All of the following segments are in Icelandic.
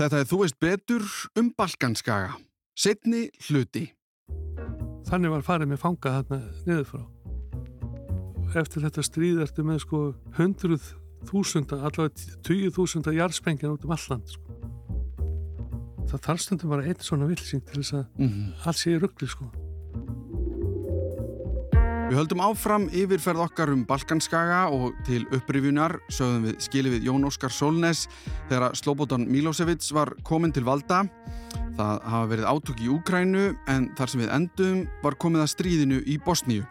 Þetta er þú veist betur um Balkanskaga. Setni hluti. Þannig var farið með fanga þarna niður frá. Eftir þetta stríð ertu með sko hundruð þúsunda, allavega tíu þúsunda jarðspengjan út um alland sko. Það þarf stundum bara einn svona vilsing til þess að mm -hmm. alls sé í ruggli sko. Við höldum áfram yfirferð okkar um Balkanskaga og til upprifunar sögðum við skilið við Jón Óskar Solnes þegar Slobodan Milosevic var komin til valda. Það hafa verið átök í Úkrænu en þar sem við endum var komið að stríðinu í Bosníu.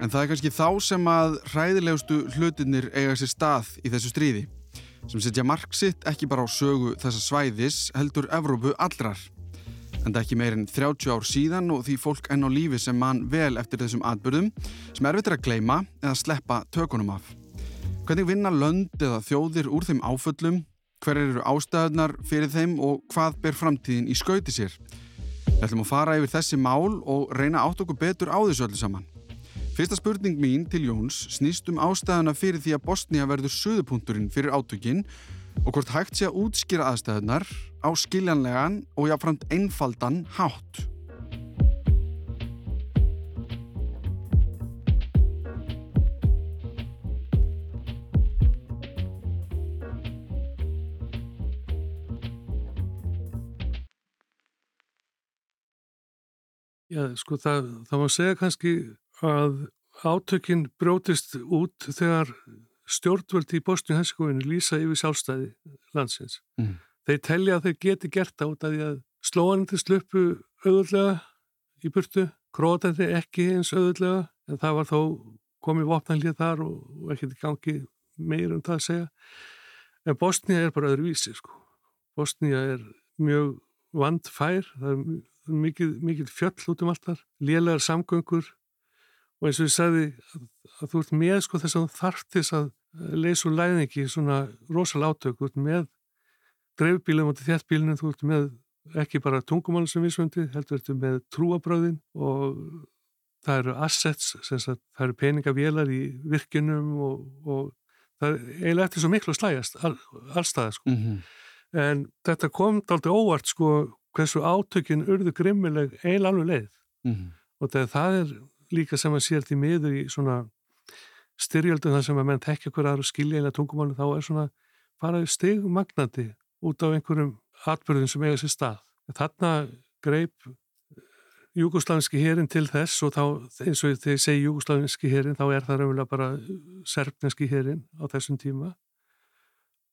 En það er kannski þá sem að hræðilegustu hlutinir eiga sér stað í þessu stríði sem setja marksitt ekki bara á sögu þessa svæðis heldur Evrópu allrar en það ekki meirinn 30 ár síðan og því fólk enn á lífi sem mann vel eftir þessum atbyrðum sem er erfitt að gleima eða sleppa tökunum af. Hvernig vinna lönd eða þjóðir úr þeim áföllum, hver eru ástæðunar fyrir þeim og hvað ber framtíðin í skauti sér? Við ætlum að fara yfir þessi mál og reyna átt okkur betur á þessu öllu saman. Fyrsta spurning mín til Jóns snýst um ástæðuna fyrir því að Bosnia verður söðupunkturinn fyrir átökinn og hvort hægt sé að útskýra aðstæðunar á skiljanlegan og jáfnframt einfaldan hátt. Já, sko það, það má segja kannski að átökinn brótist út þegar stjórnvöldi í Bosníu-Herzegovinu lýsa yfir sjálfstæði landsins. Mm. Þeir telja að þeir geti gert át að því að slóanandi sluppu auðvöldlega í burtu, krótandi ekki eins auðvöldlega, en það var þó komið vopnanlið þar og, ekkert í gangi meir um það að segja. En Bosníu er bara öðru vísi, sko. Bosníu er mjög vandfær, það er mikið, mikið fjöll út um allt þar, lélegar samgöngur og eins og ég sagði að, að þú ert með sko þess að þarftis að leysa úr læðingi svona rosalega átök, ert með dreifbílum og þéttbílunum, þú ert með ekki bara tungumál sem vísvöndi, heldur ertu með trúabröðin og það eru assets, sagt, það eru peningavélar í virkinum og, og það er eiginlega eftir svo miklu að slægast all, allstaða sko. Mm -hmm. En þetta kom aldrei óvart sko hversu átökin urðu grimmileg eiginlega alveg leið mm -hmm. og það er líka sem að sér til miður í svona styrjöldum þar sem að menn tekja hverja aðra skilja eða tungumáli þá er svona bara stigmagnandi út á einhverjum atbyrðum sem eiga sér stað. Þarna greip júgoslavinski hérin til þess og þá eins og þegar ég segi júgoslavinski hérin þá er það raunverulega bara serfneski hérin á þessum tíma.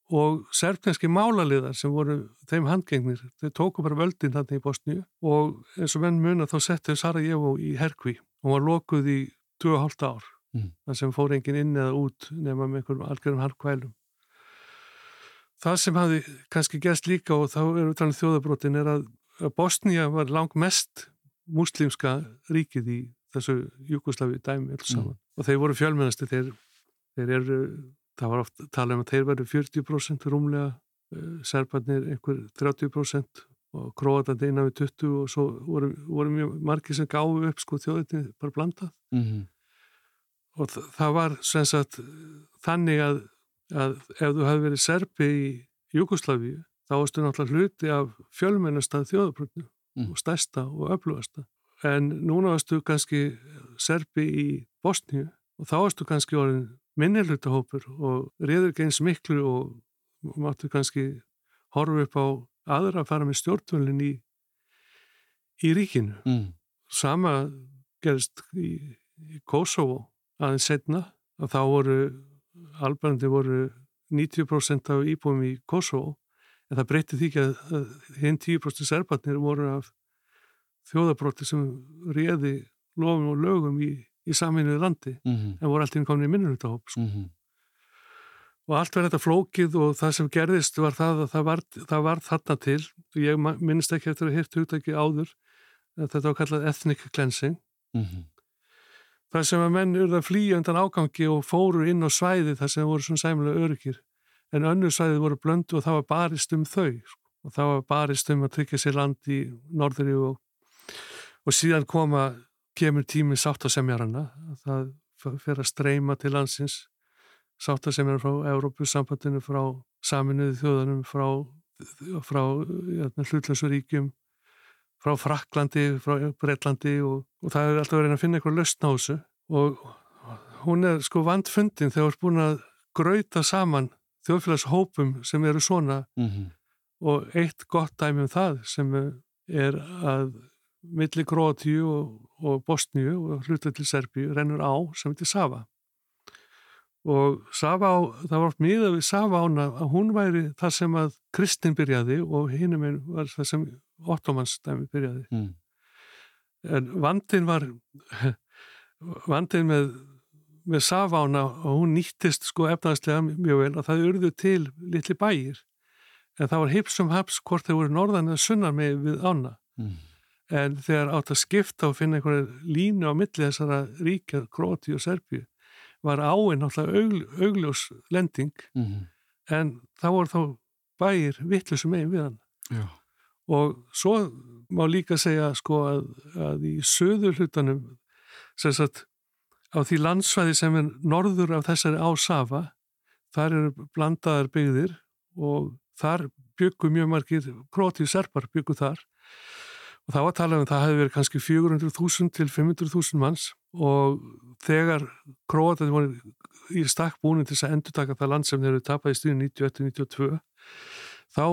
Og serfneski málaliðar sem voru þeim handgengnir, þau tóku bara völdin þarna í Bosníu og eins og menn mun að þá settu Sarajevo í Herkvi og var lokuð í 2,5 ár mm. það sem fór engin inn eða út nema með einhverjum algjörum harkvælum. Það sem hafi kannski gerst líka og þá er utanlega þjóðabrótin er að Bosnija var langt mest muslimska ríkið í þessu Júkoslavi dæmi alls saman mm. og þeir voru fjölmennasti þeir, þeir eru, það var oft talað um að þeir veru 40% rúmlega uh, serbarnir einhver 30% og króatandi innan við 20 og svo voru, voru mjög margir sem gáðu upp sko þjóðinni bara blandað mm -hmm og það var sagt, þannig að, að ef þú hefði verið serbi í Júkoslavíu þá varstu náttúrulega hluti af fjölmennasta þjóðabröndinu mm. og stærsta og öflugasta en núna varstu kannski serbi í Bosníu og þá varstu kannski orðin minnilutahópur og reyður ekki eins miklu og máttu kannski horfa upp á aðra að fara með stjórnvölin í, í ríkinu. Mm. Sama gerist í, í Kosovo aðeins setna að þá voru albarandi voru 90% af íbúum í Kosovo en það breytti því ekki að hinn 10% serbarnir voru af þjóðabróti sem réði lofum og lögum í, í saminuði landi mm -hmm. en voru alltaf komin í minnunutahóp sko. mm -hmm. og allt verði þetta flókið og það sem gerðist var það að það var, það var þarna til og ég minnst ekki eftir að hérta hugtæki áður þetta var kallað ethnic cleansing mm -hmm þar sem að menn urða að flýja undan ágangi og fóru inn á svæði þar sem voru svona sæmulega öryggir en önnu svæði voru blöndu og það var barist um þau sko. og það var barist um að tryggja sér land í norðri og, og síðan koma kemur tími sáttasemjarana það fer að streyma til landsins. Sáttasemjarana frá Európusambandinu frá saminuði þjóðanum frá frá hlutlösuríkjum frá Fraklandi, frá Breitlandi og, og það er alltaf verið að finna eitthvað löstn á þessu og hún er sko vandfundin þegar hún er búin að gröita saman þjóðfélagshópum sem eru svona mm -hmm. og eitt gott dæmi um það sem er að milli Grótíu og, og Bosníu og hluta til Serbíu rennur á sem heitir Sava og Sava á, það var mjög við Sava ána að hún væri það sem að Kristinn byrjaði og hinnum var það sem Ottomans dæmi byrjaði mm. en vandin var vandin með með Savána og hún nýttist sko efnaðslega mjög vel og það urðu til litli bæir en það var hipsum haps hvort þau voru norðan eða sunnar með við ána mm. en þegar átt að skipta og finna einhverja línu á milli þessara ríkja, Króti og Serbíu var áinn náttúrulega augl, augljós lending mm. en það voru þá bæir vittlusum megin við hann Já. Og svo má líka segja sko að, að í söður hlutanum sem sagt á því landsvæði sem er norður af þessari ásafa, þar eru blandaðar byggðir og þar byggum mjög margir krótið serpar byggu þar. Og þá að tala um það hefði verið kannski 400.000 til 500.000 manns og þegar krótið voru í stakk búin til þess að endur taka það land sem þeir eru tapað í stíðin 91-92 þá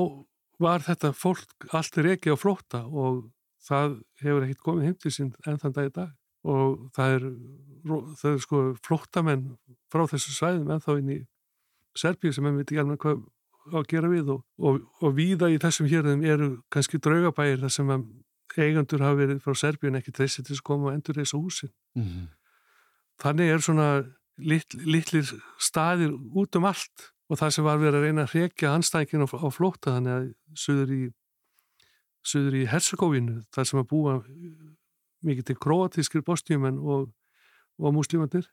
var þetta fólk allt er ekki á flótta og það hefur ekkert komið heim til sín enn þann dag í dag. Og það er, það er sko flóttamenn frá þessu svæðum en þá inn í Serbíu sem við veitum ekki alveg hvað að gera við og, og, og víða í þessum hérðum eru kannski draugabæir þar sem eigandur hafa verið frá Serbíu en ekki treysið til að koma og endur þessu húsin. Mm -hmm. þannig er svona lit, litlir staðir út um allt og það sem var verið að reyna að hrekja anstækinu á, flótta þannig að söður í söður í Herzegovinu þar sem að búa mikið til kroatískir bostjumenn og, og muslimandir.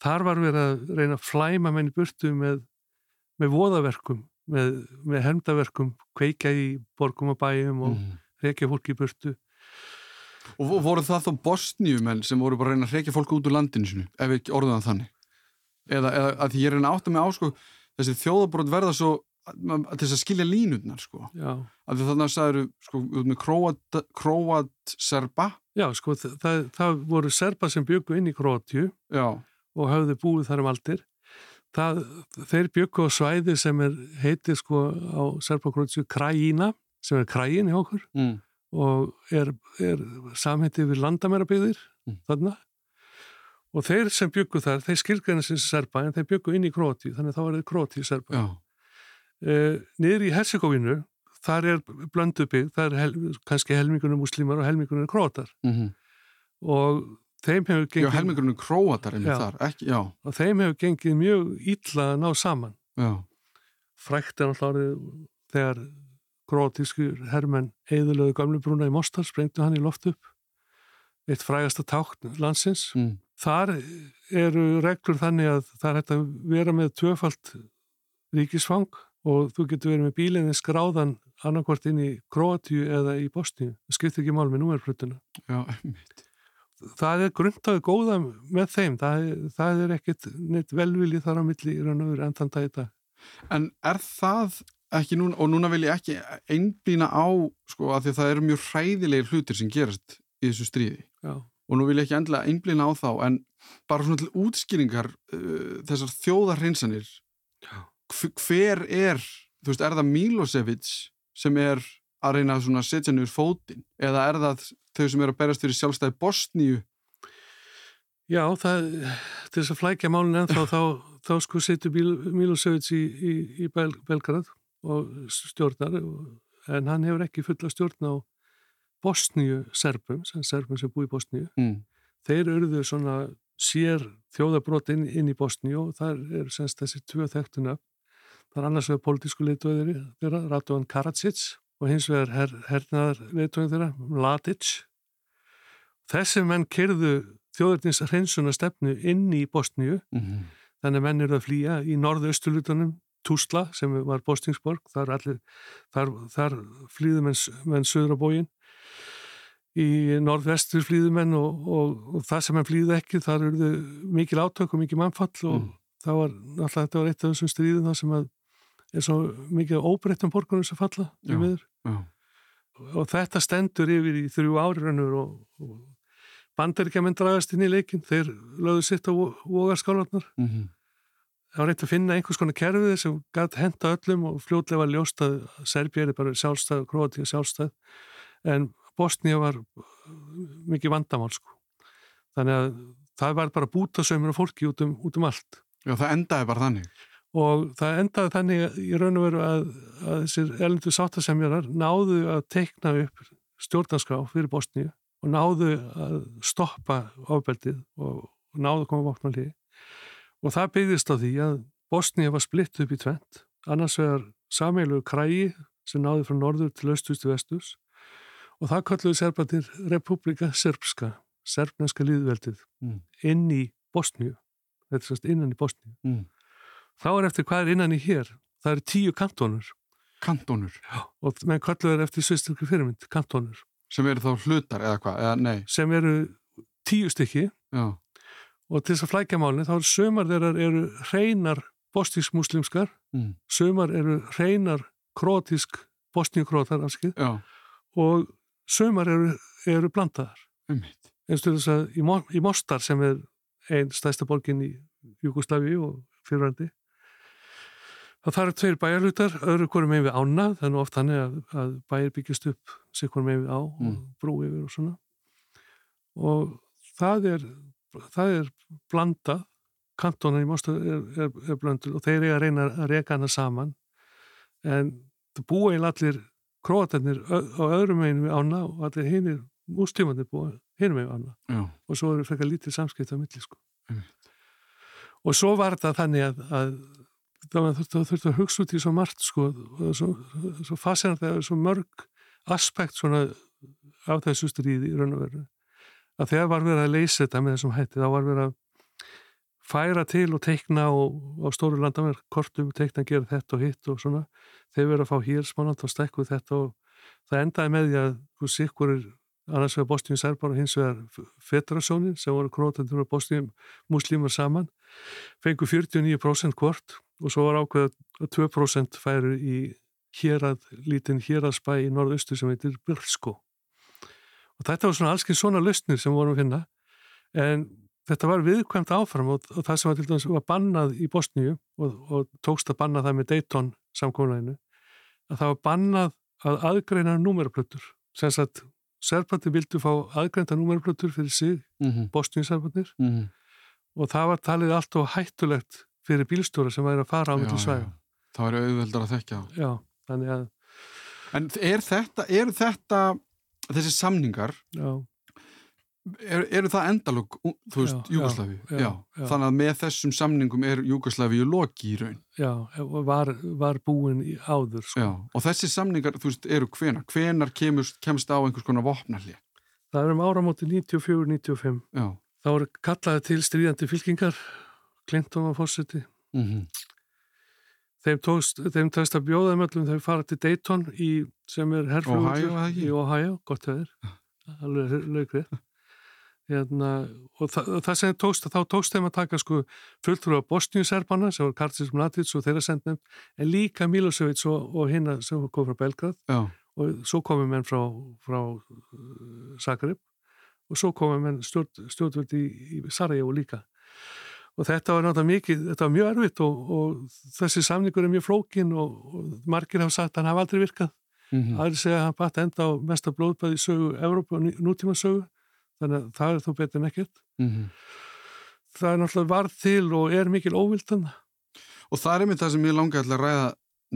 Þar var verið að reyna að flæma menn í burtu með, með voðaverkum, með, með hemdaverkum, kveika í borgum og bæjum og mm. reykja fólki í burtu. Og voru það þá bostnjumenn sem voru bara að reyna að reykja fólku út úr landinu sinu, ef ekki orðaðan þannig? Eða, eða að ég er að átta mig á, sko, þessi þjóðabrot verða svo til þess að skilja línutnar sko Já. af því þannig að það eru sko með Kroat, Kroat Serba Já sko það, það voru Serba sem byggu inn í Kroatju og hafði búið þar um aldir það, þeir byggu á svæði sem er heitið sko á Serba Kroatju Krajína sem er Krajín í okkur mm. og er, er samhettið við landamærabygðir mm. þarna og þeir sem byggu þar, þeir skilgæna sem Serba en þeir byggu inn í Kroatju þannig að það var Kroatju Serba Já Uh, niður í Herzegovinu þar er blöndu bygg, það er hel, kannski helmingunum muslimar og helmingunum króatar mm -hmm. og þeim hefur gengið... Já, helmingunum króatar er mér þar, ekki, já. Og þeim hefur gengið mjög illa að ná saman. Já. Frækt er náttúrulega þegar króatískur herrmenn eðulegu gamlu brúna í Mostar, sprengtu hann í loft upp eitt frægasta tákn landsins. Mm. Þar eru reglur þannig að það er hægt að vera með tvöfalt ríkisfang og þú getur verið með bílinni skráðan annarkvort inn í Kroatíu eða í Bosníu. Það skiptir ekki mál með númerflutuna. Já, einmitt. Það er grundaðu góða með þeim. Það það er ekkit neitt velvilið þar á milli í raun og veru enn þann dag dag. En er það ekki núna, og núna vil ég ekki einblýna á, sko, að því það eru mjög hræðilegir hlutir sem gerast í þessu stríði. Já. Og nú vil ég ekki endla einblýna á þá, en bara svona til útskýringar uh, þessar þjóðarhinsanir hver er, þú veist, er það Milosevic sem er að reyna að setja nýjur fótinn eða er það þau sem eru að berast fyrir sjálfstæði Bosníu? Já, það, til þess að flækja málun ennþá þá, þá sko setur Milosevic í, í, í Bel, Belgrad og stjórnar en hann hefur ekki fulla stjórn á Bosníu serbum, serbum sem búi í Bosníu. Mm. Þeir eruðu svona sér þjóðabrót inn, inn í Bosníu og þar eru semst þessi tvö þekktuna Það er annars vegar politísku leitóðir þeirra, Radovan Karadzic og hins vegar her, hernaðar leitóðir þeirra, Mladic. Þessi menn kyrðu þjóðurins hreinsuna stefnu inn í Bosníu, mm -hmm. þannig að menn eru að flýja í norðaustulutunum, Tuzla sem var Bosníngsborg, þar, þar, þar flýðu menn, menn söður á bógin. Í norðvestur flýðu menn og, og, og það sem menn flýðu ekki, þar eru mikil átök og mikil mannfall og mm. það var, alltaf þetta var eitt af þessum stríðum þar sem að eins og mikið óbreyttum borgunum sem falla Já, já. og þetta stendur yfir í þrjú ári rannur og, og bandaríkjaman dragast inn í leikin þeir lögðu sitt á vogarskálarnar Mm -hmm. það var reynd að finna einhvers konar kerfið sem gæti henda öllum og fljótlega var ljóst að Serbia er bara sjálfstæð, Kroatia sjálfstæð en Bosnia var mikið vandamál sko. Þannig að það var bara bútasöymur af fólki út um, út um allt. Já, það endaði bara þannig. og það endaði þannig í raun og veru að, að þessir elendu sáttasemjarar náðu að teikna upp stjórnarskrá fyrir Bosníu og náðu að stoppa ofbeldið og náðu að koma vopnalíði og það byggðist á því að Bosníu var splitt upp í tvent annars vegar sameilu krægi sem náðu frá norður til til vestus og það kalluðu serbatir Republika Serbska serbneska líðveldið Mm. inn í Bosníu. Þetta er sérst innan í Bosníu. Mm. þá er eftir hvað er innan í hér? Það eru tíu kantónur. Kantónur, og menn kalluðu er eftir svisturki fyrirmynd kantónur. Sem eru þá hlutar eða hvað, eða nei. sem eru tíu stykki. Já, og til þess að flækja málni þá eru sömar þeirra eru hreinar bostísk-muslimskar mm. sömar eru hreinar krótisk bosníukrótar afskið já, og sömar eru, eru blandaðar um mitt. eins og þess að í, í Mostar sem er einn stæsta borgin í Júkoslavi og fyrirvændi það þarf tveir bæjarlutar öðru hverju megin við ána þannig oft þannig að, að bæjar byggjast upp sér hverju megin við á og Mm. brú yfir og svona og það er það er blandað kantónan í Mostar er, er, er blöndul og þeir eru að reyna að reka hana saman en það búa eiginlega allir króatarnir á öðrum megin við ána og allir hinir mústímanir búa hinum megin við ána Já, og svo eru frekar lítið samskipt á milli sko. Einmitt. og svo var þetta þannig að, að það þurfti, að hugsa út í svo margt sko, og svo, svo fascinandi að það er svo mörg aspekt svona af þessu stríði í raun og veru að þegar var verið að leysa þetta með þessum hætti þá var verið að færa til og teikna og á stóru landamerk kortum teikna að gera þetta og hitt og svona. Þeir verið að fá hér smáland og stekkuð þetta og það endaði með því að þú sikkur er annars vegar Bostíun Serbar og hins vegar Federasjónin sem voru krótandur og Bostíun muslímar saman. Fengu 49% hvort og svo var ákveð að 2% færu í hérað, lítinn héraðsbæ í norðaustu sem heitir Bilsko og þetta var svona allskinn svona lausnir sem vorum að finna. En þetta var viðkvæmt áfram og, og það sem var til dæmis var bannað í Bosníu og, og tókst að banna það með Dayton samkólaðinu að það var bannað að aðgreina númeraplötur sem sagt Serbati vildu fá aðgreinda númeraplötur fyrir sig, mm -hmm. Bosníu-Serbatir Mm og það var talið allt og hættulegt fyrir bílstjóra sem væri að fara á milli svæða. Það væri auðveldar að þekka. Já, þannig að En er þetta, eru þetta, þessi samningar, já, er, eru það endalók, þú veist, Júgoslavi? Þannig að með þessum samningum er Júgoslavi í loki í raun. já, var, var búin í áður sko. Já, og þessi samningar, þú veist, eru hvenar? Hvenar kemur, kemst á einhvers konar vopnarli? Það er um áramóti 94-95 Já. þá eru kallaði til stríðandi fylkingar Clinton og Fawcetti Mm -hmm. þeim tókst, þeim tókst að bjóða þeim öllum þegar fara til Dayton í, sem er ekki? í Ohio, gott að þeir alveg laukrið hérna, og það, og það sem tókst þá tókst þeim að taka sko fulltrú af Bosníu-Serbana sem var Karcis Mladic og þeirra sendnum en líka Milosevic og, og hinna sem kom frá Belgrad. Já, og svo komum menn frá, frá uh, Zagreb og svo komum menn stjórn, stjórnvöld í, í Sarajevo líka. Og þetta var náttúrulega mikið, þetta var mjög erfitt og, og þessi samningur er mjög flókin og, og margir hafa sagt að hann hafa aldrei virkað. Mm -hmm. aðri segja að hann batt enda á mesta blóðbæði sögu Evrópa og nútíma sögu þannig að það er þó betur en ekkert Mhm. það er náttúrulega varð til og er mikil óvildan Og það er einmitt það sem ég alltaf að ræða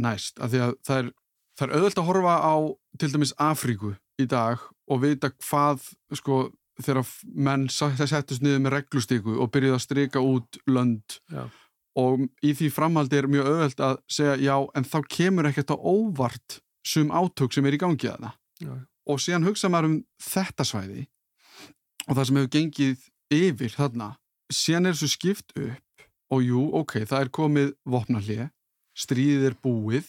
næst, af því að það er, það er auðvöld að horfa á til dæmis Afríku í dag og vita hvað, sko, þegar menn settist niður með reglustíku og byrjuði að strika út lönd Já. og í því framhaldi er mjög auðvöld að segja já, en þá kemur ekkert á óvart sum átök sem er í gangi að það. Já. Og síðan hugsa maður um þetta svæði og það sem hefur gengið yfir þarna, síðan er þessu skipt upp og jú, ok, það er komið vopnarlið, stríðið er búið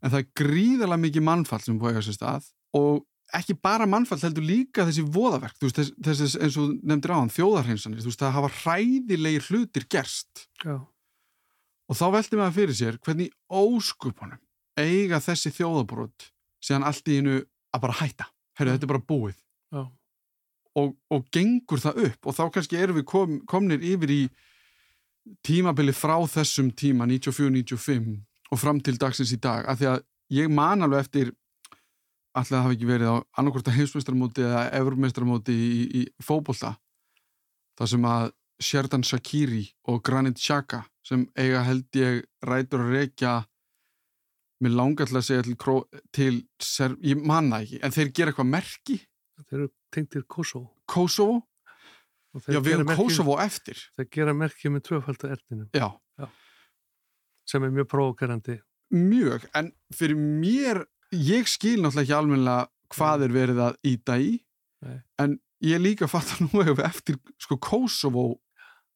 en það er gríðarlega mikið mannfall sem búið að sér stað og ekki bara mannfall heldur líka þessi voðaverk, þú veist, þess, þess eins og nefndir áðan, þjóðarhreinsanir, þú veist, það hafa hræðilegir hlutir gerst Já. og þá veldi maður fyrir sér hvernig óskupunum eiga þessi þjóðabrót síðan allt í hennu að bara hætta herru, þetta er bara búið Já. Og, og gengur það upp og þá kannski erum við kom, komnir yfir í tímabili frá þessum tíma 94-95 og fram til dagsins í dag. Af því að ég man alveg eftir alltaf það hafi ekki verið á annarkorta heimsmeistramóti eða eurumestramóti í, í, fókbólta þar sem að Sherdan Shakiri og Granit Xhaka sem eiga held ég rætur að reykja mér langar til að segja til, til ser, ég manna ekki, en þeir gera eitthvað merki? Þeir eru tengtir Kosovo. Kosovo, já við erum Kosovo eftir. Þeir gera merki með tvöfaldar erðinu já, sem er mjög provokerandi mjög, en fyrir mér ég skil náttúrulega ekki almennilega hvað er verið að íta í Nei. en ég líka fatt að nú hefur eftir, sko Kosovo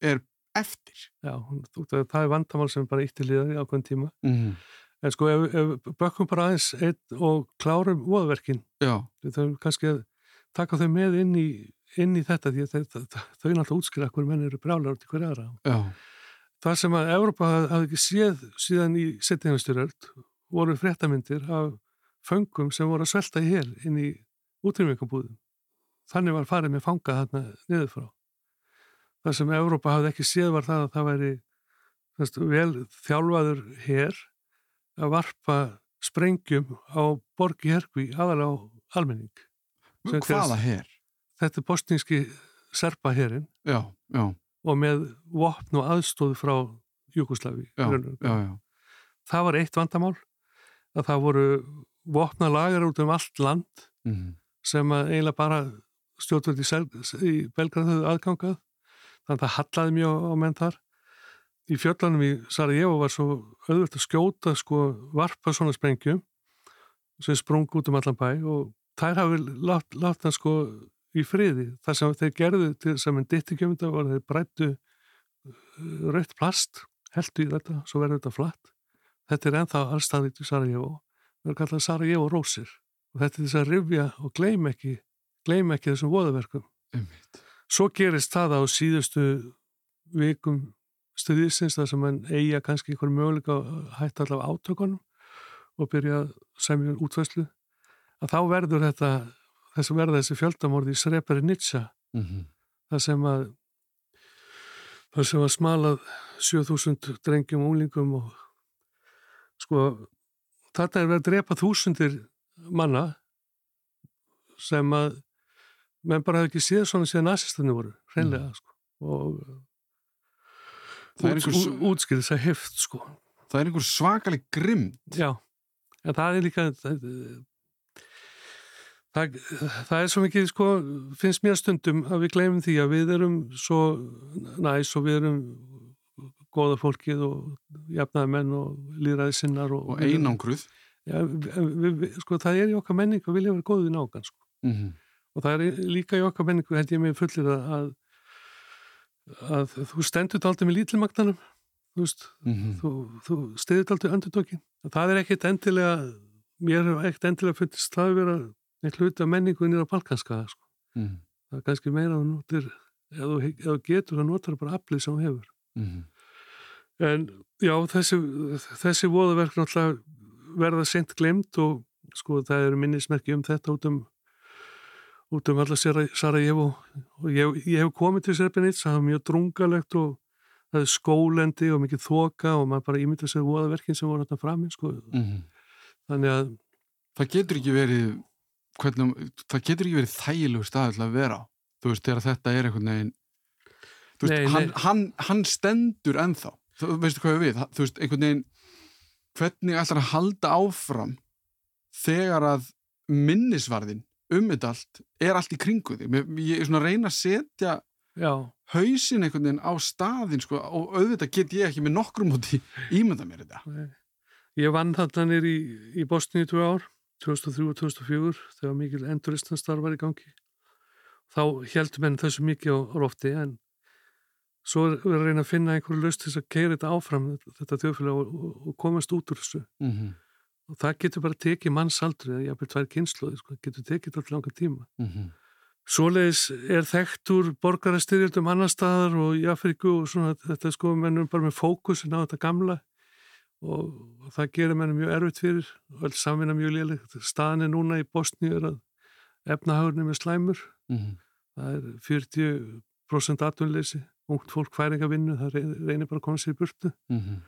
er eftir. Já, það það er vandamál sem bara ítti liðar í ákveðin tíma. Mm. en sko ef, ef bökkum bara aðeins einn og klárum voðverkin já, við þurfum kannski að taka þau með inn í, inn í þetta því að þau, þau, náttúrulega útskýra hverju menn eru brjálar út í hverju aðra já, það sem að Evrópa hafði ekki séð síðan í setjumstyröld voru fréttamyndir af föngum sem voru að svelta í hel inn í útrýmingabúðum. Þannig var farið með fanga þarna niður frá. Það sem Evrópa hafði ekki séð var það að það væri veist, vel þjálfaður her að varpa sprengjum á borgi herkvi aðalega á almenning. Sem hvaða her Þetta er já, já, og með vopn og aðstóð frá Júkoslavi. Það var eitt vandamál að það voru vopna lagar út um allt land Mm. sem að eiginlega bara stjórnvöld í, höfðu aðgangað. Þannig að það hallaði mjög á menn þar. Í fjöllunum í Sarajevo var svo auðvöld að skjóta sko varpa svona sprengjum sem sprung út um allan bæ og þær hafi látt, látt hann sko í friði. Það sem þeir gerðu til sem en dittikjöfunda var þeir brættu rautt plast, heldu í þetta, svo verður þetta flatt. Þetta er ennþá allstaðið í Sarajevo. Það er kallað Sarajevo rósir og þetta er þess að rifja og gleym ekki, gleym ekki þessum voðaverkum. Einmitt. Svo gerist það á síðustu vikum stuðisins þar sem mann eiga kannski einhver möguleika að hætta allavega átökunum og byrja semja útvæslu að þá verður þetta þess að verða þessi fjöldamorði í Srebrenica Mm þar sem að þar sem að smalað 7000 drengjum og úlingum og sko þetta er verið að drepa þúsundir manna sem að menn bara hefði ekki séð svona síðan nazistarnir voru, hreinlega sko. og Það er út, einhver s- út, útskýrið þess að heft sko. það er einhver svakalig grimm Já, en það er líka það, það, það er svo mikið sko, finnst mér stundum að við glemum því að við erum svo næs og við erum góða fólkið og jafnaði menn og líðræði sinnar og, og einangruð Já, við, við, sko, það er í okkar menningu að vilja vera góðið nágan sko. mm og það er líka í okkar menningu held ég mig fullir að, að, að þú stendur aldrei með lítilmagnanum þú veist, -hmm. þú, þú stiðir aldrei öndurtókin. Það er ekkit endilega, mér hef ekkit endilega fundist það að vera eitt hluti af menningu nýra balkanskaða. Sko. Mm Það er kannski meira að notir, ef þú, þú getur það notar bara aflið sem þú hefur. -hmm. En já, þessi, þessi voðaverk náttúrulega verða sent glemt og sko það eru minnismerki um þetta út um út um alla Sarajevo og ég, ég hef komið til Srebrenica, það var mjög drungalegt og það er skólendi og mikið þoka og maður bara ímynda sér voðaverkin sem voru hérna frammi sko. Mm þannig að það getur ekki verið hvernig, það getur ekki verið þægilegu stað að vera á þú veist, þegar þetta er einhvern veginn þú veist, Nei, hann, nei. hann, hann stendur ennþá. Þú veistu hvað við, þú veist, einhvern veginn hvernig ætlar að halda áfram þegar að minnisvarðin um þetta allt er allt í kringu þig? Ég er svona að reyna að setja já, hausin einhvern veginn á staðin sko, og auðvitað get ég ekki með nokkrum móti ímynda mér þetta. Ég vann þarna nýr í, í Bosni í tvö ár 2003 og 2004 þegar mikil enduristanstarf var í gangi þá heldur menn þessu mikið á lofti en svo er að reyna að finna einhverju löst til að keira þetta áfram þetta þjóðfélag og, og, komast út úr þessu mm -hmm. og það getur bara tekið mannsaldri eða jafnveg tvær kynnslóði, sko, getur tekið alltaf langa tíma. Svoleiðis er þekkt úr borgarastyrjöldum annar staðar og í Afríku og svona þetta sko mennum bara með fókusin á þetta gamla og það gerir mér mjög erfitt fyrir og alls samvinna mjög léleg staðin er núna í Bosni er að efnahagurinn er slæmur mm -hmm. það er 40% atvinnleysi, ungt fólk færinga vinnu, það reynir bara að koma sér í burtu mm -hmm.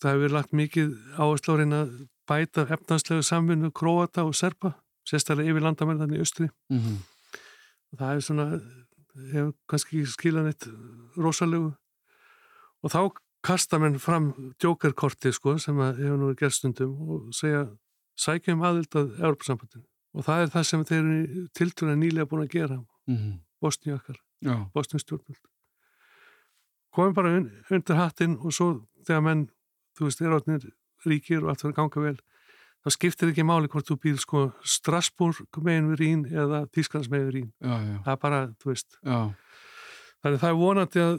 það hefur lagt mikið áherslu á reyna að bæta efnanslega samvinnu Kroata og Serpa sérstaklega yfir landamærðan í austri mm -hmm. það er svona hefur kannski skilan eitt rosalegu og þá kasta menn fram djókerkorti sko sem hefur nú gerst stundum og segja sækjum aðild að Európa-sambandinu og það er það sem þeir eru tilturlega nýlega búin að gera. Mm -hmm. Bosníakar, Bosnistjórnvöld komum bara un undir hattinn og svo þegar menn, þú veist, er átnir ríkir og allt verður ganga vel þá skiptir ekki máli hvort þú býr sko Strasbourg megin við Rín eða Tísklands megin við Rín já, já. það er bara, þú veist. Já. þannig það er vonandi að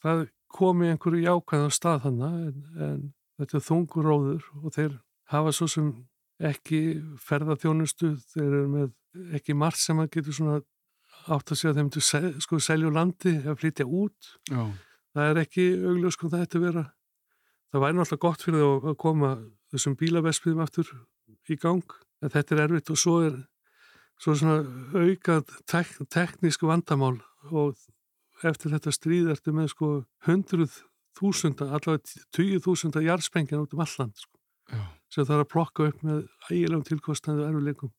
það komi einhverju jákvæðan stað þannig en, en þetta er þungur róður og þeir hafa svo sem ekki ferðarþjónustu, þeir eru með ekki margt sem að getur svona átt að segja að þeim til sel, sko selju landi eða flytja út Já. það er ekki augljós sko það ætti að vera það væri náttúrulega gott fyrir það að koma þessum bílavespið aftur í gang, en þetta er erfitt og svo er svo svona aukað tek, teknísku vandamál og eftir þetta stríð ertu með sko hundruð þúsunda, allavega tíu þúsunda jarðspengjan út um alland sko. sem það er að plokka upp með ægilegum tilkostnaðu og erfuleikum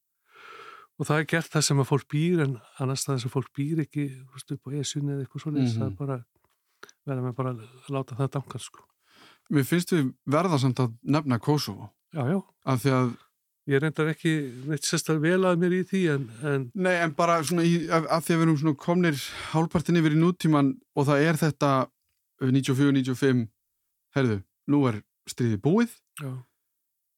og það er gert það sem að fólk býr en annars það sem fólk býr ekki veist, upp á esunni eða eitthvað svona mm -hmm. það er bara, verða með bara að láta það dangar sko. Mér finnst við verða samt að nefna Kosovo Já, já. Af því að Ég reyndar ekki neitt sérstaklega vel að mér í því en... en... Nei, en bara svona í, af, af því að við erum svona komnir hálpartin yfir í nútíman og það er þetta 94-95, herðu, nú er stríði búið. Já.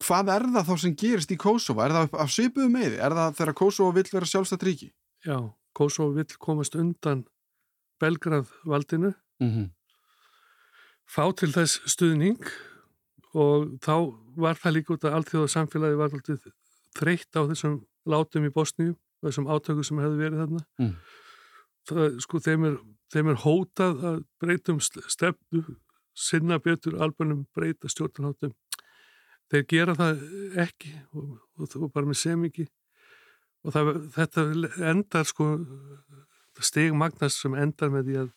Hvað er það þá sem gerist í Kosovo? Er það af svipuðu meði? Er það þegar Kosovo vill vera sjálfstætt ríki? Já, Kosovo vill komast undan Belgrað valdinu, mm -hmm. fá til þess stuðning og þá var það líka út að allþjóða samfélagi var alltaf þreytt á þessum látum í Bosníu og þessum átöku sem hefði verið þarna. Mm. það, sko þeim er, þeim er hótað að breytum stefnu sinna betur albanum breyta stjórnarháttum. Þeir gera það ekki og, og, og bara með semingi. Og það, þetta endar sko steg Magnars sem endar með því að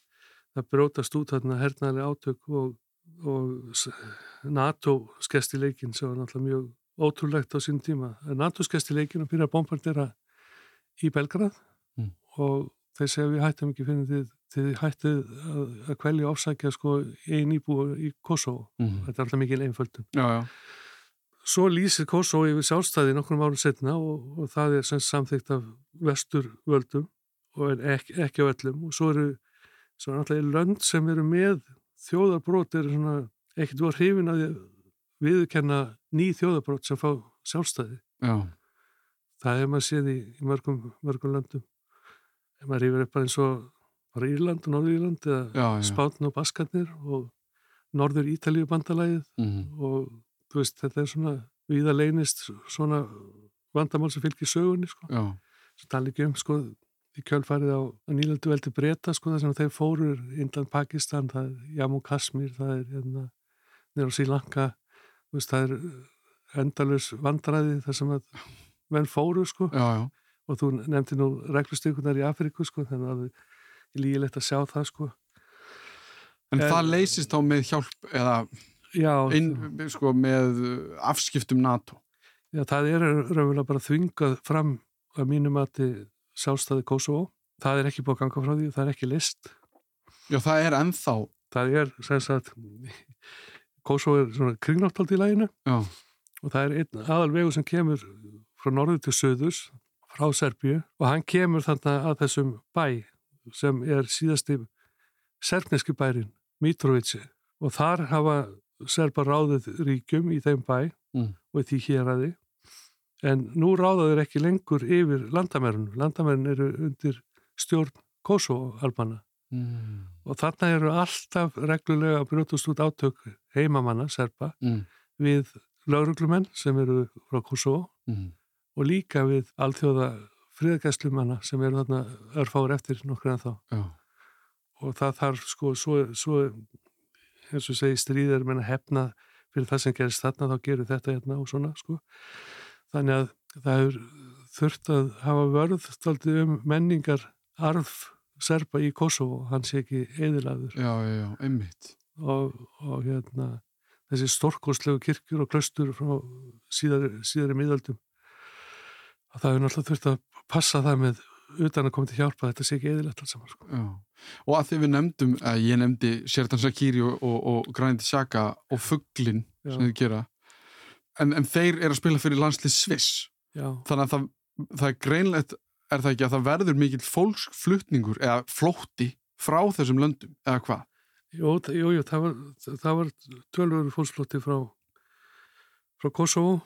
það brótast út þarna hernaðlega átök og og NATO skest í leikin sem var náttúrulega mjög ótrúlegt á sín tíma. NATO skest í leikin og byrja að bombardera í Belgrað mm. og þeir segja við hættum ekki fyrir því þið hættið að, að kvelja ásækja sko einn íbúi í Kosovo. Mm. Þetta er alltaf mikil einföldun. Já, já. Svo lýsir Kosovo yfir sjálfstæði nokkrum árum setna og, og það er samþygt af vestur völdum og ekki, ekki á öllum og svo eru svo náttúrulega lönd sem eru með þjóðarbrót er svona ekkert voru hrifin að viðkenna ný þjóðarbrót sem fá sjálfstæði Já. það er maður séð í, í mörgum, mörgum löndum ef maður upp bara eins og bara Írland og Norður-Írland eða Spátn og Baskarnir og Norður Ítalíu bandalæðið mm -hmm. og þú veist þetta er svona viða leynist svona vandamál sem fylgir sögunni sko. sem tala ekki um sko í kjölfarið á nýlandu veldi breyta sko þar sem þeir fórur Indland, Pakistan, það er Jammu Kashmir, það er hérna nýra á Sílanka, það er endalus vandræði þar sem að menn fóru sko já, já. og þú nefndi nú reglustykunar í Afriku sko þannig að það er lígilegt að sjá það sko En, en það leysist þá með hjálp eða já, inn, sko, með afskiptum NATO? Já, það er raunverulega bara þvingað fram að mínum að þið sjálfstæði Kosovo. Það er ekki búið að ganga frá því, það er ekki list. Já, það er ennþá. Það er, sem sagt, Kosovo er svona kringnáttald í læginu Já. og það er einn aðal vegu sem kemur frá norðu til söðus, frá Serbíu og hann kemur þannig að þessum bæ sem er síðasti serfneski bærin, Mitrovici og þar hafa serbar ráðið ríkjum í þeim bæ mm. og því hér aði En nú ráðaður ekki lengur yfir landamærun. Landamærun eru undir stjórn Kosovo-albana mm. og þarna eru alltaf reglulega brjótust út átök heimamanna, serpa, mm. við lauruglumenn sem eru frá Kosovo mm. og líka við alþjóða friðgæslumanna sem eru þarna örfáður eftir nokkur en þá. Já. Og það þarf sko, svo, svo eins og segi stríðir menna hefna fyrir það sem gerist þarna þá gerur þetta hérna og svona sko. þannig að það er þurft að hafa vörð staldið um menningar arf serpa í Kosovo, hann sé ekki eðilaður já, já, já, einmitt. Og, og hérna þessi storkoslegu kirkjur og klöstur frá síðari, síðari miðaldum og það er náttúrulega þurft að passa það með utan að koma til hjálpa þetta sé ekki eðilegt alls saman sko. og að því við nefndum, að ég nefndi Sjertan Sakiri og, og, og Granit Xhaka og Fugglin sem þið gera. En, en þeir eru að spila fyrir landslið Sviss. Þannig að það, það er greinlegt er það ekki að það verður mikill fólksflutningur eða flótti frá þessum löndum eða hvað? Jú, jú, jú, það var, var tölur fólksflótti frá frá Kosovo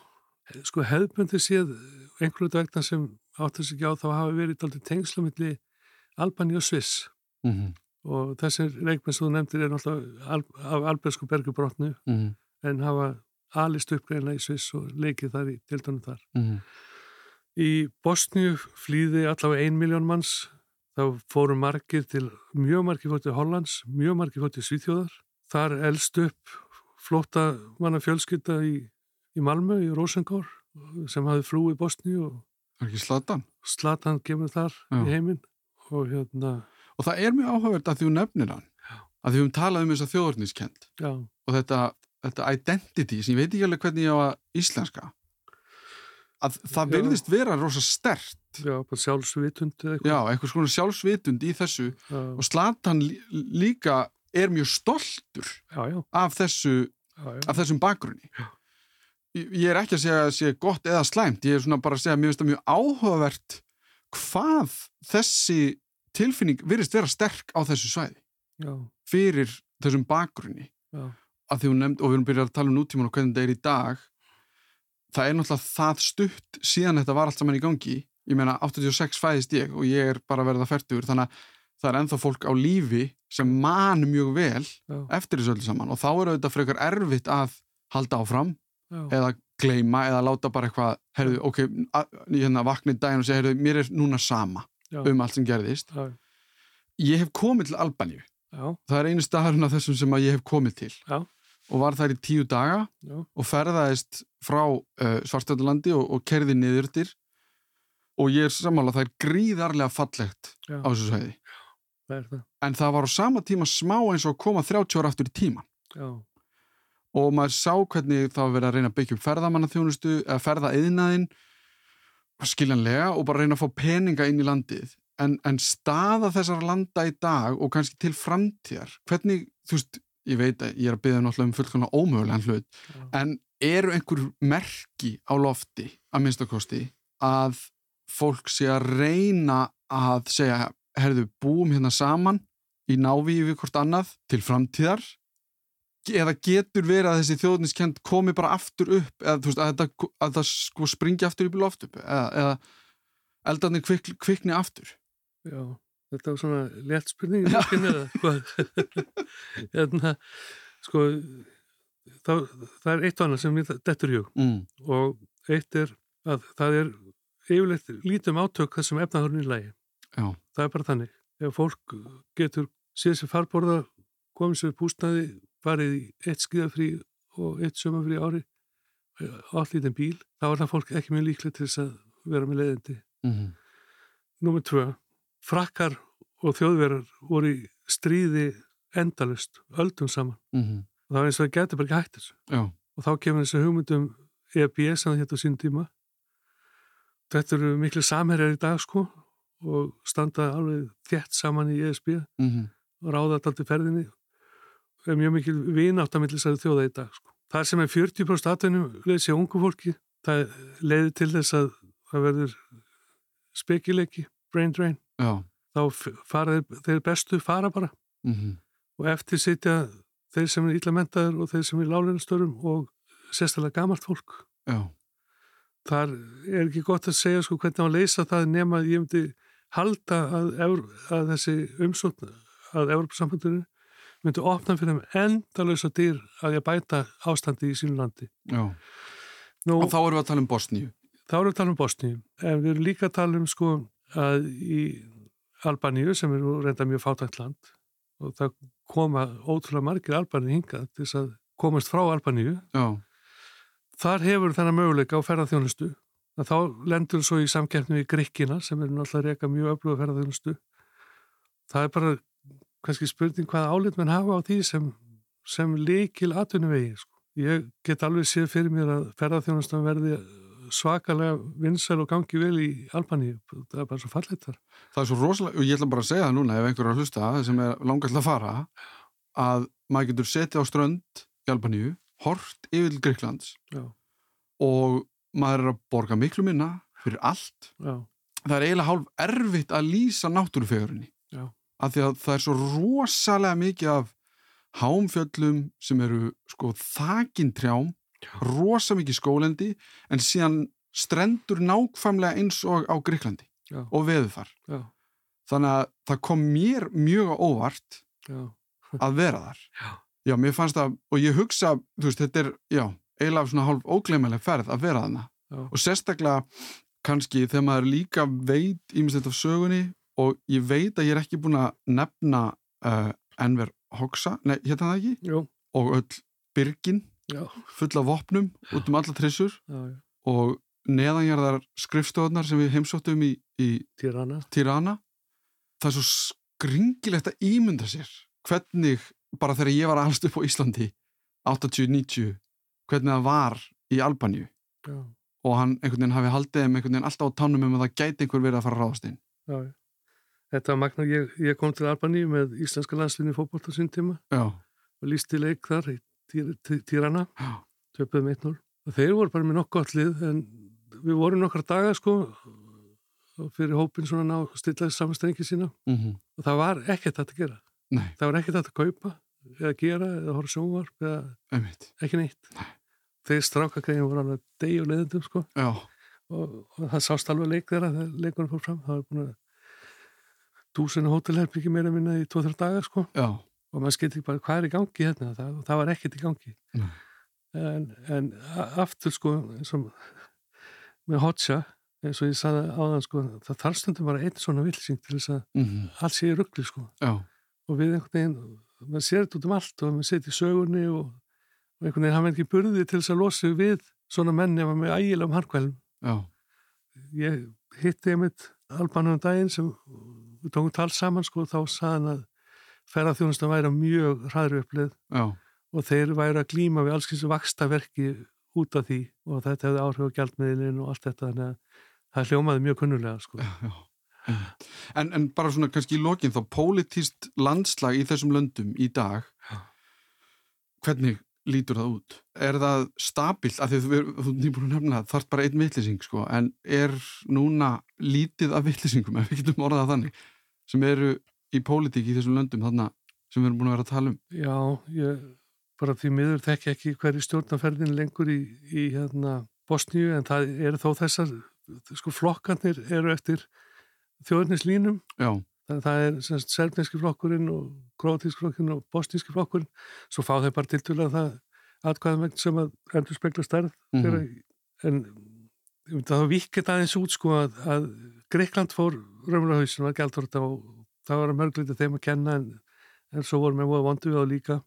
sko hefðbundi séð einhverju vegna sem átt þess ekki á þá hafa verið aldrei tengslamilli Albani og Sviss mm -hmm. og þessir leikmenn sem þú nefndir er náttúrulega af albersku bergubrotnu mm -hmm. en hafa alist uppgreina í Sviss og leikið þar í tildunum þar. Mm -hmm. Í Bosníu flýði allavega ein miljón manns, þá fóru margir til, mjög margir fór til Hollands, mjög margir fór til Svíþjóðar. Þar eldst upp flóta manna fjölskylda í, í Malmö, í Rosengård, sem hafði flúið Bosníu og Það er ekki Slatan? Slatan kemur þar Já. í heiminn og hérna... Og það er mjög áhugavert að þú nefnir hann, Já. að þú um talaði um þess að þjóðorniskend og þetta þetta identity sem ég veit ekki alveg hvernig ég á að íslenska að það verðist vera rosa stert Já, bara sjálfsvitund eitthvað. Já, eitthvað svona sjálfsvitund í þessu. Já. og Zlatan líka er mjög stoltur já, af þessu af þessum bakgrunni. Ég er ekki að segja að sé gott eða slæmt, ég er svona bara að segja að mér finnst það mjög áhugavert hvað þessi tilfinning virðist vera sterk á þessu svæði. Fyrir þessum bakgrunni. Að því hún nefnd, og við erum byrjað að tala um nútíman og hvernig þetta er í dag það er náttúrulega það stutt síðan þetta var allt saman í gangi. Ég meina 86 fæðist ég og ég er bara verið að færtur þannig að það er enþá fólk á lífi sem man mjög vel Já. eftir þessu öllu saman. Og þá er auðvitað frekar erfitt að halda áfram Já. eða gleima eða láta bara eitthvað herðu, ok, hérna vaknið daginn og segja, herðu, mér er núna sama Já. um allt sem gerðist. Ég hef komið til Albaníu. Það er einu staðarinn af þessum sem ég hef komið til og var þær í tíu daga Já. og ferðaðist frá uh, Svartjöldu og, og kerði niðurtir og ég er samála það er gríðarlega fallegt Já. á þessu það. en það var á sama tíma smá eins og koma 30 ára aftur í tíman Já. og maður sá hvernig það var verið að reyna að byggja upp ferðamannaþjónustu eða ferðaeðinaðinn skiljanlega og bara reyna að fá peninga inn í landið en, en staða þessar landa í dag og kannski til framtíðar hvernig, þú veist ég veit að ég er að byggja náttúrulega um fullkvæmlega ómögulegan hlut Já. en eru einhver merki á lofti að minnstakosti að fólk sé að reyna að segja, herðu, búum hérna saman í návíi við hvort annað til framtíðar? Eða getur verið að þessi þjóðniskend komi bara aftur upp eða veist, að, að, að það sko springi aftur upp í loft upp eða, eða eldarnir kvik, kvikni aftur? Já Þetta var svona létt spurning hérna, sko það, það er eitt og annað sem þetta er hug mm. og eitt er að það er yfirleitt lítum átök þessum efnahörnum í lægi Já. það er bara þannig ef fólk getur séð sér farborða komið sér pústnaði farið í eitt skíðafrí og eitt sömafrí ári allir í bíl, þá er það fólk ekki mjög líklega til þess að vera með leiðindi mm -hmm. Númið tvö frakkar og þjóðverðar voru í stríði endalust, öldum saman mm -hmm. og það var eins og það getur bara ekki hægt þessu Já. og þá kemur þessu hugmyndum EBS að þetta á sín tíma þetta eru miklu samherjar í dag sko og standa alveg þjætt saman í ESB mm -hmm. og ráða þetta alltaf ferðinni og er mjög mikil vinátt að þjóða í dag sko. það sem er 40% aðtænum leiði sér ungu fólki það leiði til þess að það verður spekileiki brain drain Já. þá fara þeir, þeir bestu fara bara mm -hmm. og eftir sitja þeir sem er illa mentaður og þeir sem er lálinastörum og sérstaklega gamalt fólk Já. þar er ekki gott að segja sko hvernig að leysa það nema ég myndi halda að, að þessi umsókn að Európa-sambandurinn myndi opna fyrir þeim endalösa dýr að ég bæta ástandi í sínu landi Nú, og þá erum við að tala um Bosníu þá erum við að tala um Bosníu en við erum líka að tala um sko að í Albaníu sem er reynda mjög fátækt land og það koma ótrúlega margir Albanir hingað til þess að komast frá Albaníu. Þar hefur þennan möguleika á ferðarþjónustu þá lendur svo í samkeppni við Gríkina sem er náttúrulega reyka mjög öfluga ferðarþjónustu það er bara kannski spurning hvað álit mann hafa á því sem, sem leikil atvinnuvegi sko. ég get alveg séð fyrir mér að ferðarþjónustan verði svakalega vinsæl og gangi vel í Albaníu, það er bara svo fallit þar Það er svo rosalega, og ég ætla bara að segja það núna ef einhver er að hlusta sem er langast að fara að maður getur setið á strönd í Albaníu, hort yfir til Greiklands Já. og maður er að borga miklu minna fyrir allt. Já. Það er eiginlega hálf erfitt að lýsa náttúrufegurinni af því að það er svo rosalega mikið af hámfjöllum sem eru sko þakintrjám rosa mikið skólendi en síðan strendur nákvæmlega eins og á Greiklandi Já. og veðufar. Já. Þannig að það kom mér mjög óvart Já. að vera þar. Já. Já, mér fannst það, og ég hugsa, þú veist, þetta er, eiginlega svona hálf ógleymaleg ferð að vera þarna. Og sérstaklega kannski þegar maður líka veit ímislegt af sögunni og ég veit að ég er ekki búin að nefna uh, Enver Hoxha, nei, hérna það ekki? Jú. Og öll byrgin Já. full af vopnum út um alla trissur og neðanjarðar skrifstofnar sem við heimsóttum í, í Tirana. Tirana það er svo skringilegt að ímynda sér hvernig, bara þegar ég var allst upp á Íslandi 80-90 hvernig það var í Albaníu Já. og hann einhvern veginn hafi haldið þeim einhvern veginn alltaf á tánum um að það gæti einhver verið að fara að ráðast inn Já. Þetta var magna, ég, ég kom til Albaníu með íslenska landslinni fókbólt á sín tíma Já, og lísti leik þar í Týr- Tí- Tirana, já, töpuðum 1-0 og þeir voru bara með nokkuð gott lið en við vorum nokkra daga sko fyrir hópin svona ná að stilla þessi samanstrengi sína. Mhm, og það var ekkert að gera. Nei, það var ekkert að kaupa eða gera eða horfa sjónvarp eða einmitt. ekki neitt. Þeir strákagrein voru alveg deg og leðendum sko. Já, og, og það sást alveg leik þeirra þegar leikunum fór fram. Það var búin að dúsinu hótelherbyggi meira minna í 2-3 dagar sko. Já, og maður skilti ekki bara hvað er í gangi hérna? Það, það var ekkert í gangi. Nei. en, en aftur sko eins og með hotja eins og ég saði áðan sko það þarf stundum bara einn svona vilsing til þess að mhm, allt sé í ruggli sko. Já, og við einhvern veginn, maður sér þetta út um allt og maður setja í sögunni og, og einhvern veginn hafa ekki burði til þess að losa við svona menni ef maður með ægilegum harkvælum ég hitti einmitt albanum daginn sem við tókum tal saman sko þá sagði hann að ferðarþjónustan væri mjög hraðri upplið já, og þeir væri að glíma við alls kyns vakstaverki út af því og þetta hefði áhrif á gjaldmiðlinn og allt þetta þannig að það hljómaði mjög kunnulega sko. já. En, en bara svona kannski í lokin þá pólitíst landslag í þessum löndum í dag Já. hvernig lítur það út? Er það stabilt? Þú er nýbúin að nefna það, þarf bara einn vittlýsing sko, en er núna lítið af vittlýsingum, ef við getum orðað þannig, sem eru í pólitík í þessum löndum þarna sem við erum búin að vera að tala um? Já, ég bara því miður þekki ekki hverju stjórnaferðin lengur í, í hérna, Bosníu en það eru þó þessar sko flokkarnir eru eftir þjóðnislínum það er semst serbneski flokkurinn og króatíski flokkurinn og bosníski flokkurinn svo fá þeir bara tiltölulega það atkvæðum veginn sem að endur spekla stærð Mhm. þeirra, en að það vikið aðeins út sko að, að Greikland fór raunverulega hausin var gæltorta og það var að mörgleita þeim að kenna en, en svo voru með voða vondu við á líka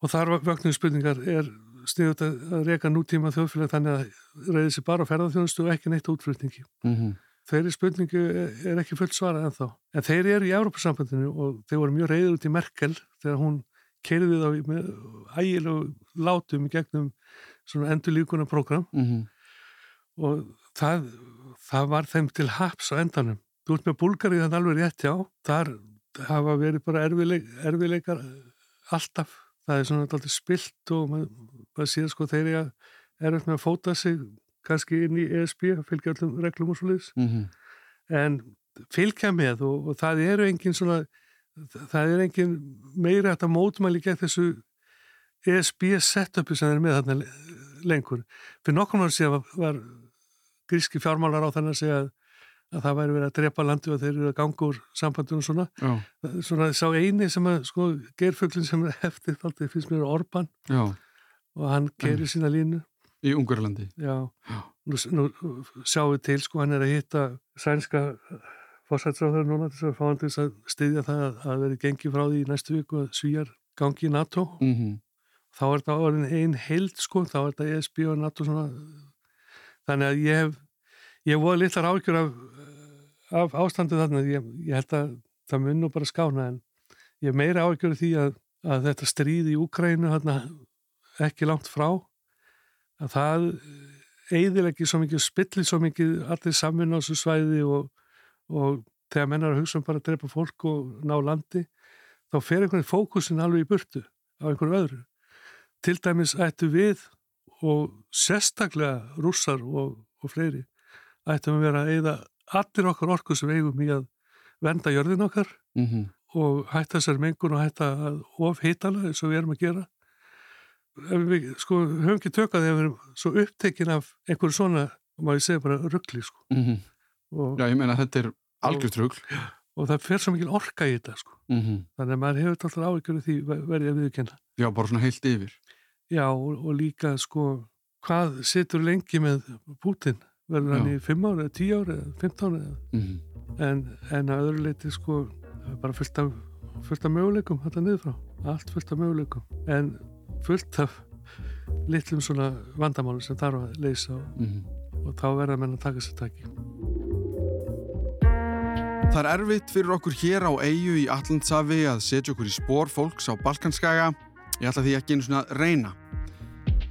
og þar vögnuðu spurningar er sniðut að reyka nútíma þjóðfélag þannig að reyði sér bara á ferðarþjónustu og ekki neitt útflutningi mm þeirri spurningu er er ekki fullt svarað ennþá. En þeir eru í Európa-sambandinu og þeir voru mjög reyður út í Merkel þegar hún keiriði þá með ægilegu látum í gegnum svona endurlíkuna program -hmm. og það, það var þeim til haps á endanum. Þú ert með Búlgarið þannig alveg rétt já, þar hafa verið bara erfileik, erfileikar alltaf. Það er svona alltaf spilt og maður, maður séð sko þeir eru erfitt með að fóta sig kannski inn í ESB, fylgja allum reglum og svo liðs Mm en fylgja með og, og það eru engin svona það er engin meira að mótmæli gegn þessu ESB setupi sem er með þarna lengur. Fyrir nokkur ára síðan var, var gríski fjármálar á þannig að segja að, að það væri verið að drepa landi og þeir eru að ganga úr sambandunum svona. Já, Svona sá eini sem að sko gerfuglin sem er eftir þáttið finnst mér Orban já, og hann gerir sína línu. í Ungarlandi. Já, nú, nú sjáum við til sko, hann er að hitta sænska fórsætsráður núna þess að fá hann til að styðja það að, að veri gengið frá því í næstu viku að svíjar gangi í NATO. Mm þá er þetta orðin einn heild sko, þá er þetta ESB og NATO svona. Þannig að ég hef ég voru litlar ágjör af, af ástandu þarna. Ég, ég held að það mun nú bara skána en ég meira ágjör því að, að þetta stríð í Úkrænu ekki langt frá að það eiðilegi svo mikið, spillir svo mikið allir samvinna á þessu svæði og, og þegar mennar að hugsa um bara að drepa fólk og ná landi þá fer einhvern fókusin alveg í burtu á einhverju öðru. Til dæmis ættu við og sérstaklega rússar og, og fleiri ættum að vera að eigða allir okkar orku sem eigum í að venda jörðin okkar mm -hmm. og hætta þessar mengun og hætta að ofhitala eins og við erum að gera. Ef við sko höfum ekki tökað þegar við erum svo upptekinn af einhverju svona, má ég segja bara ruggli sko. Mm -hmm. Já, ég meina þetta er algjört ruggl og það fer svo mikil orka í þetta sko. Mm -hmm. þannig að maður hefur alltaf áhyggjur því verðið að viðkynna Já, bara svona heilt yfir. Já, og, og líka sko hvað situr lengi með Putin verður hann Já. í 5 ári, 10 ári 15 ári mm -hmm. en, en að öðru leiti sko bara fullt af, fullt af möguleikum þetta niður frá, allt fullt af möguleikum en fullt af litlum svona vandamáli sem þarf að leysa og, mm -hmm. og þá verður að menna að taka sér taki Það er erfitt fyrir okkur hér á eigu í Allandsafi að setja okkur í spór fólks á Balkanskaga Ég ætla því ekki einu svona að reyna.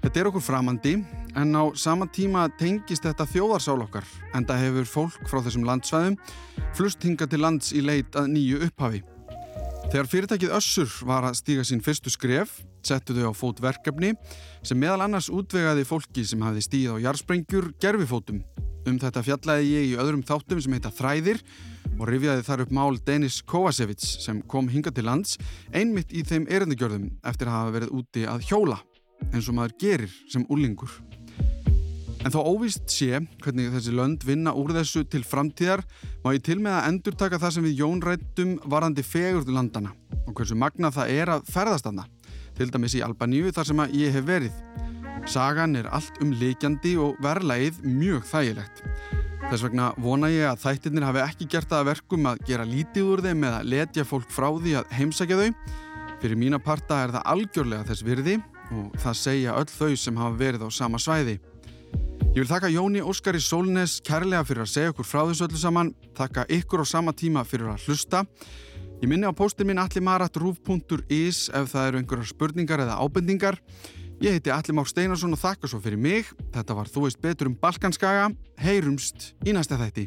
Þetta er okkur framandi en á sama tíma tengist þetta þjóðarsál okkar en það hefur fólk frá þessum landsvæðum flust hinga til lands í leit að nýju upphafi. Þegar fyrirtækið Össur var að stíga sín fyrstu skref settu þau á fót verkefni sem meðal annars útvegaði fólki sem hafði stíð á jarsprengjur gerfifótum. Um þetta fjallaði ég í öðrum þáttum sem heita Þræðir og rifjaði þar upp mál Denis Kovacevic sem kom hinga til lands einmitt í þeim erendugjörðum eftir að hafa verið úti að hjóla eins og maður gerir sem úrlingur. En þó óvist sé hvernig þessi lönd vinna úr þessu til framtíðar má ég til með að endur taka það sem við jónrættum varandi fegurðu landana og hversu magna það er að ferðast aðna, til dæmis í Albaníu þar sem að ég hef verið. Sagan er allt um leikjandi og verlaið mjög þægilegt. Þess vegna vona ég að þættirnir hafi ekki gert það að verkum að gera lítið úr þeim eða letja fólk frá því að heimsækja þau. Fyrir mína parta er það algjörlega þess virði og það segja öll þau sem hafa verið á sama svæði. Ég vil þakka Jóni Óskari Sólnes kærlega fyrir að segja okkur frá þessu öllu saman, þakka ykkur á sama tíma fyrir að hlusta. Ég minni á póstin minn allimarat.ruf.is ef það eru einhverjar spurningar eða ábendingar. Ég heiti Alli Már Steinarsson og þakka svo fyrir mig. Þetta var Þú veist betur um Balkanskaga. Heyrumst í næsta þætti.